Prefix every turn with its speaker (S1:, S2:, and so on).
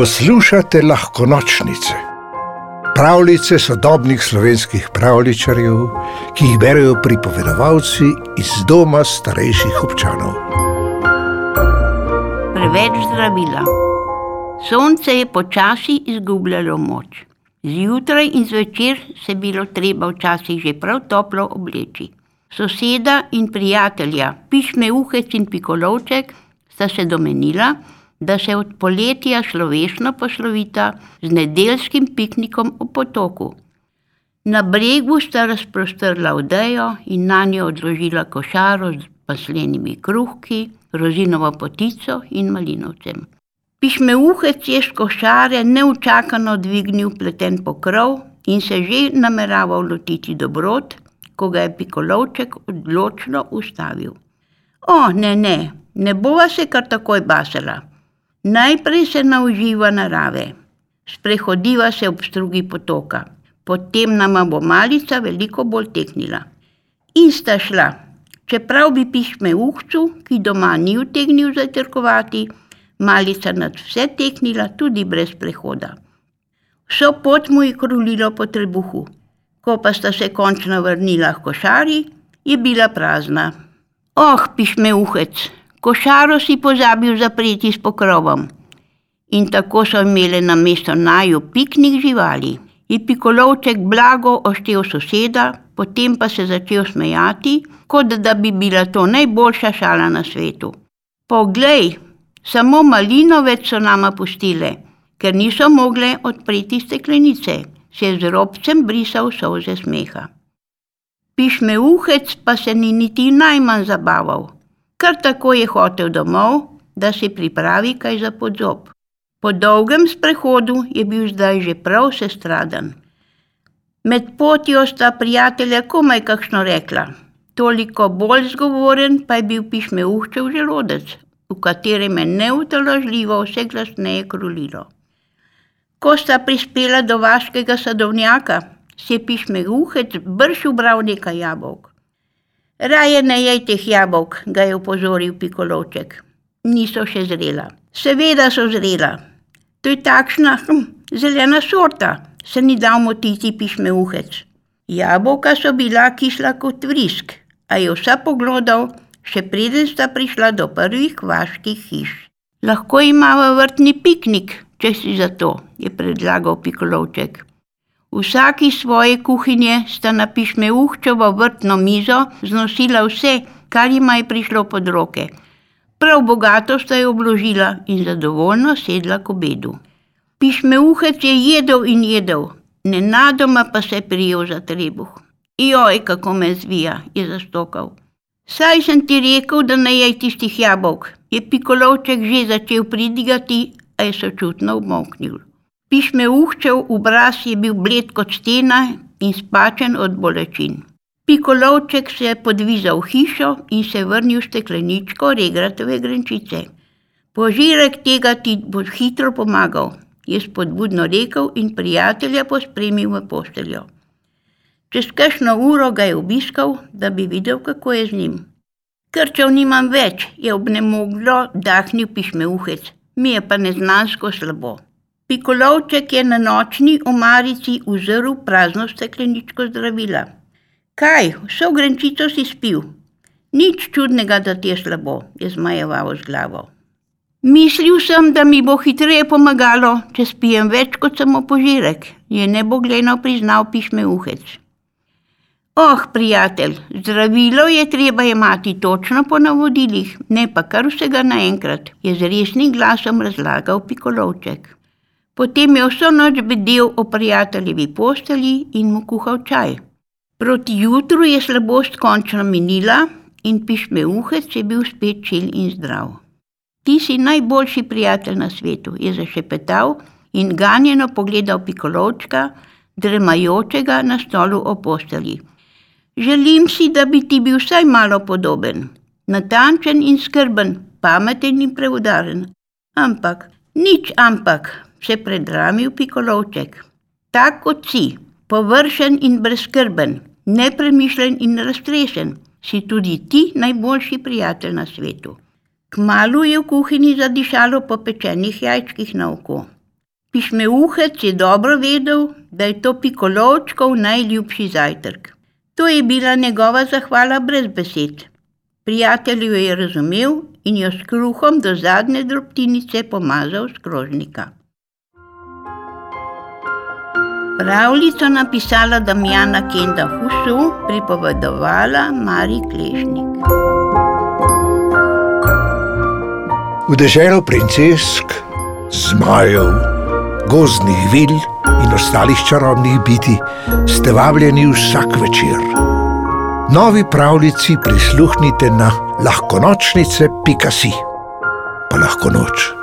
S1: Poslušate lahko nočnice, pravljice sodobnih slovenskih pravličarjev, ki jih berijo pripovedovalci iz doma starejših občanov.
S2: Preveč zdravila. Sonce je počasi izgubljalo moč. Zjutraj in zvečer se je bilo treba včasih že prav toplo obleči. Soseda in prijatelja, pišme uhec in pikolovček, sta se domenila, da se od poletja človešno poslovita z nedeljskim piknikom v potoku. Na bregu sta razprostrla odejo in na njo odložila košaro z maslenimi kruhki, rozinovo potico in malinovcem. Pišmeuhec je s košare neučakano dvignil pleten pokrov in se že nameraval lotiti dobrot, ko ga je pikolovček odločno ustavil. O, ne, ne, ne bova se kar takoj basala. Najprej se nauživa narave, sprehodiva se ob strugi potoka, potem nama bo malica veliko bolj teknila. In sta šla, čeprav bi pišmeuhcu, ki doma ni utegnil zajtrkovati, malica nad vse teknila tudi brez prehoda. Vso pot mu je krulilo po trebuhu, ko pa sta se končno vrnila h košari, je bila prazna. Oh, pišmeuhec, košaro si pozabil zapreti s pokrovom. In tako so imele na mesto naju piknik živali. In pikolovček blago oštel soseda, potem pa se začel smejati, kot da bi bila to najboljša šala na svetu. Poglej, samo malinovec so nama pustile, ker niso mogle odpreti steklenice, se je z robcem brisal solze smeha. Pišmeuhec pa se ni niti najmanj zabaval. Kar tako je hotel domov, da si pripravi kaj za podzob. Po dolgem sprehodu je bil zdaj že prav sestradan. Med potjo sta prijatelja komaj kakšno rekla, toliko bolj zgovoren pa je bil pišmeuhčev želodec, v katerem je neutolažljivo vse glasneje krulilo. Ko sta prispela do vaškega sadovnjaka, si je pišmeuhec brž ubral nekaj jabolk. Raje ne jej teh jabolk, ga je opozoril pikolovček. Niso še zrela. Seveda so zrela. To je takšna hm, zelena sorta, se ni dal motiti pišmeuhec. Jabolka so bila kisla kot vrisk, a je vsa poglodal, še preden sta prišla do prvih vaških hiš. Lahko imamo vrtni piknik, če si za to, je predlagal pikolovček. Vsaki svoje kuhinje sta na pišmeuhčevo vrtno mizo znosila vse, kar jima je prišlo pod roke. Prav bogato sta jo obložila in zadovoljno sedla k obedu. Pišmeuhec je jedel in jedel, nenadoma pa se je prijel za trebuh. Joj, kako me zvija, je zastokal. Saj sem ti rekel, da ne jej tistih jabolk, je pikolovček že začel pridigati, a je sočutno obmoknil. Pišmeuhčev obraz je bil bled kot stena in spačen od bolečin. Pikolovček se je podvizal v hišo in se vrnil stekleničko regratove grenčice. Požirek tega ti bo hitro pomagal, je spodbudno rekel in prijatelja pospremil v posteljo. Čez kakšno uro ga je obiskal, da bi videl, kako je z njim. Krčev nimam več, je obnemoglo dahnil pišmeuhec, mi je pa neznansko slabo. Pikolovček je na nočni omarici uzrl prazno stekleničko zdravila. Kaj, vso grenčico si spil? Nič čudnega, da ti je slabo, je zmajeval z glavo. Mislil sem, da mi bo hitreje pomagalo, če spijem več kot samo požirek, je nebogleno priznal pišmeuhec. Oh, prijatelj, zdravilo je treba imati točno po navodilih, ne pa kar vsega naenkrat, je z resnim glasom razlagal Pikolovček. Potem je vso noč bedel o prijateljevi posteli in mu kuhal čaj. Proti jutru je slabost končno minila in pišmeuhec je bil spet čil in zdrav. Ti si najboljši prijatelj na svetu, je zašepetal in ganjeno pogledal pikolovčka, dremajočega na stolu o posteli. Želim si, da bi ti bil vsaj malo podoben, natančen in skrben, pameten in preudaren. Ampak, nič ampak, se predramil pikolovček. Tak kot si, površen in brezkrben, nepremišljen in raztresen, si tudi ti najboljši prijatelj na svetu. Kmalu je v kuhinji zadišalo po pečenih jajčkih na oko. Pišmeuhec je dobro vedel, da je to pikolovčkov najljubši zajtrk. To je bila njegova zahvala brez besed. Prijatelju je razumel in jo s kruhom do zadnje drobtinice pomazal z krožnika. Pravljico napisala Damjana Kenda Husu, pripovedovala Mari Klešnik.
S1: V deželo princesk, zmajev, gozdnih vil in ostalih čarobnih biti ste vabljeni vsak večer. Novi pravljici prisluhnite na lahkonočnice.si, pa lahko noč.